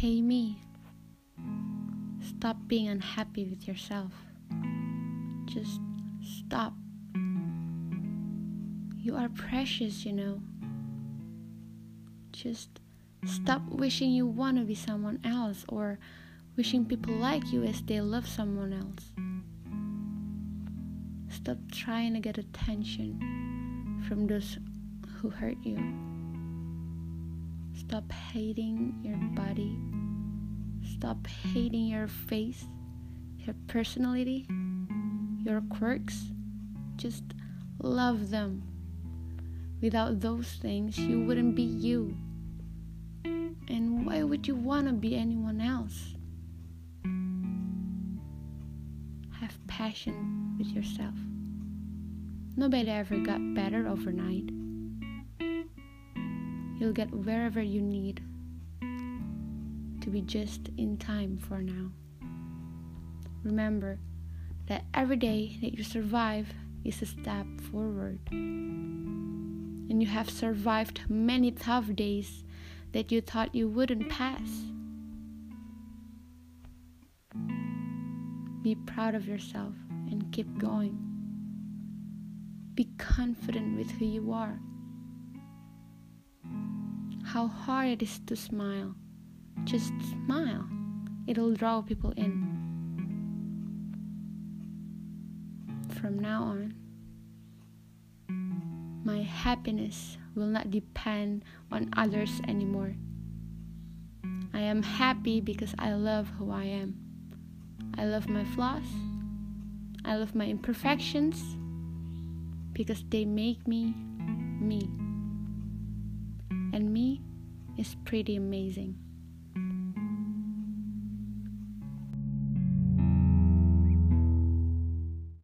Hey, me. Stop being unhappy with yourself. Just stop. You are precious, you know. Just stop wishing you want to be someone else or wishing people like you as they love someone else. Stop trying to get attention from those who hurt you. Stop hating your body. Stop hating your face, your personality, your quirks. Just love them. Without those things, you wouldn't be you. And why would you want to be anyone else? Have passion with yourself. Nobody ever got better overnight. You'll get wherever you need to be just in time for now. Remember that every day that you survive is a step forward. And you have survived many tough days that you thought you wouldn't pass. Be proud of yourself and keep going. Be confident with who you are. How hard it is to smile. Just smile, it'll draw people in. From now on, my happiness will not depend on others anymore. I am happy because I love who I am. I love my flaws. I love my imperfections because they make me me. And me is pretty amazing.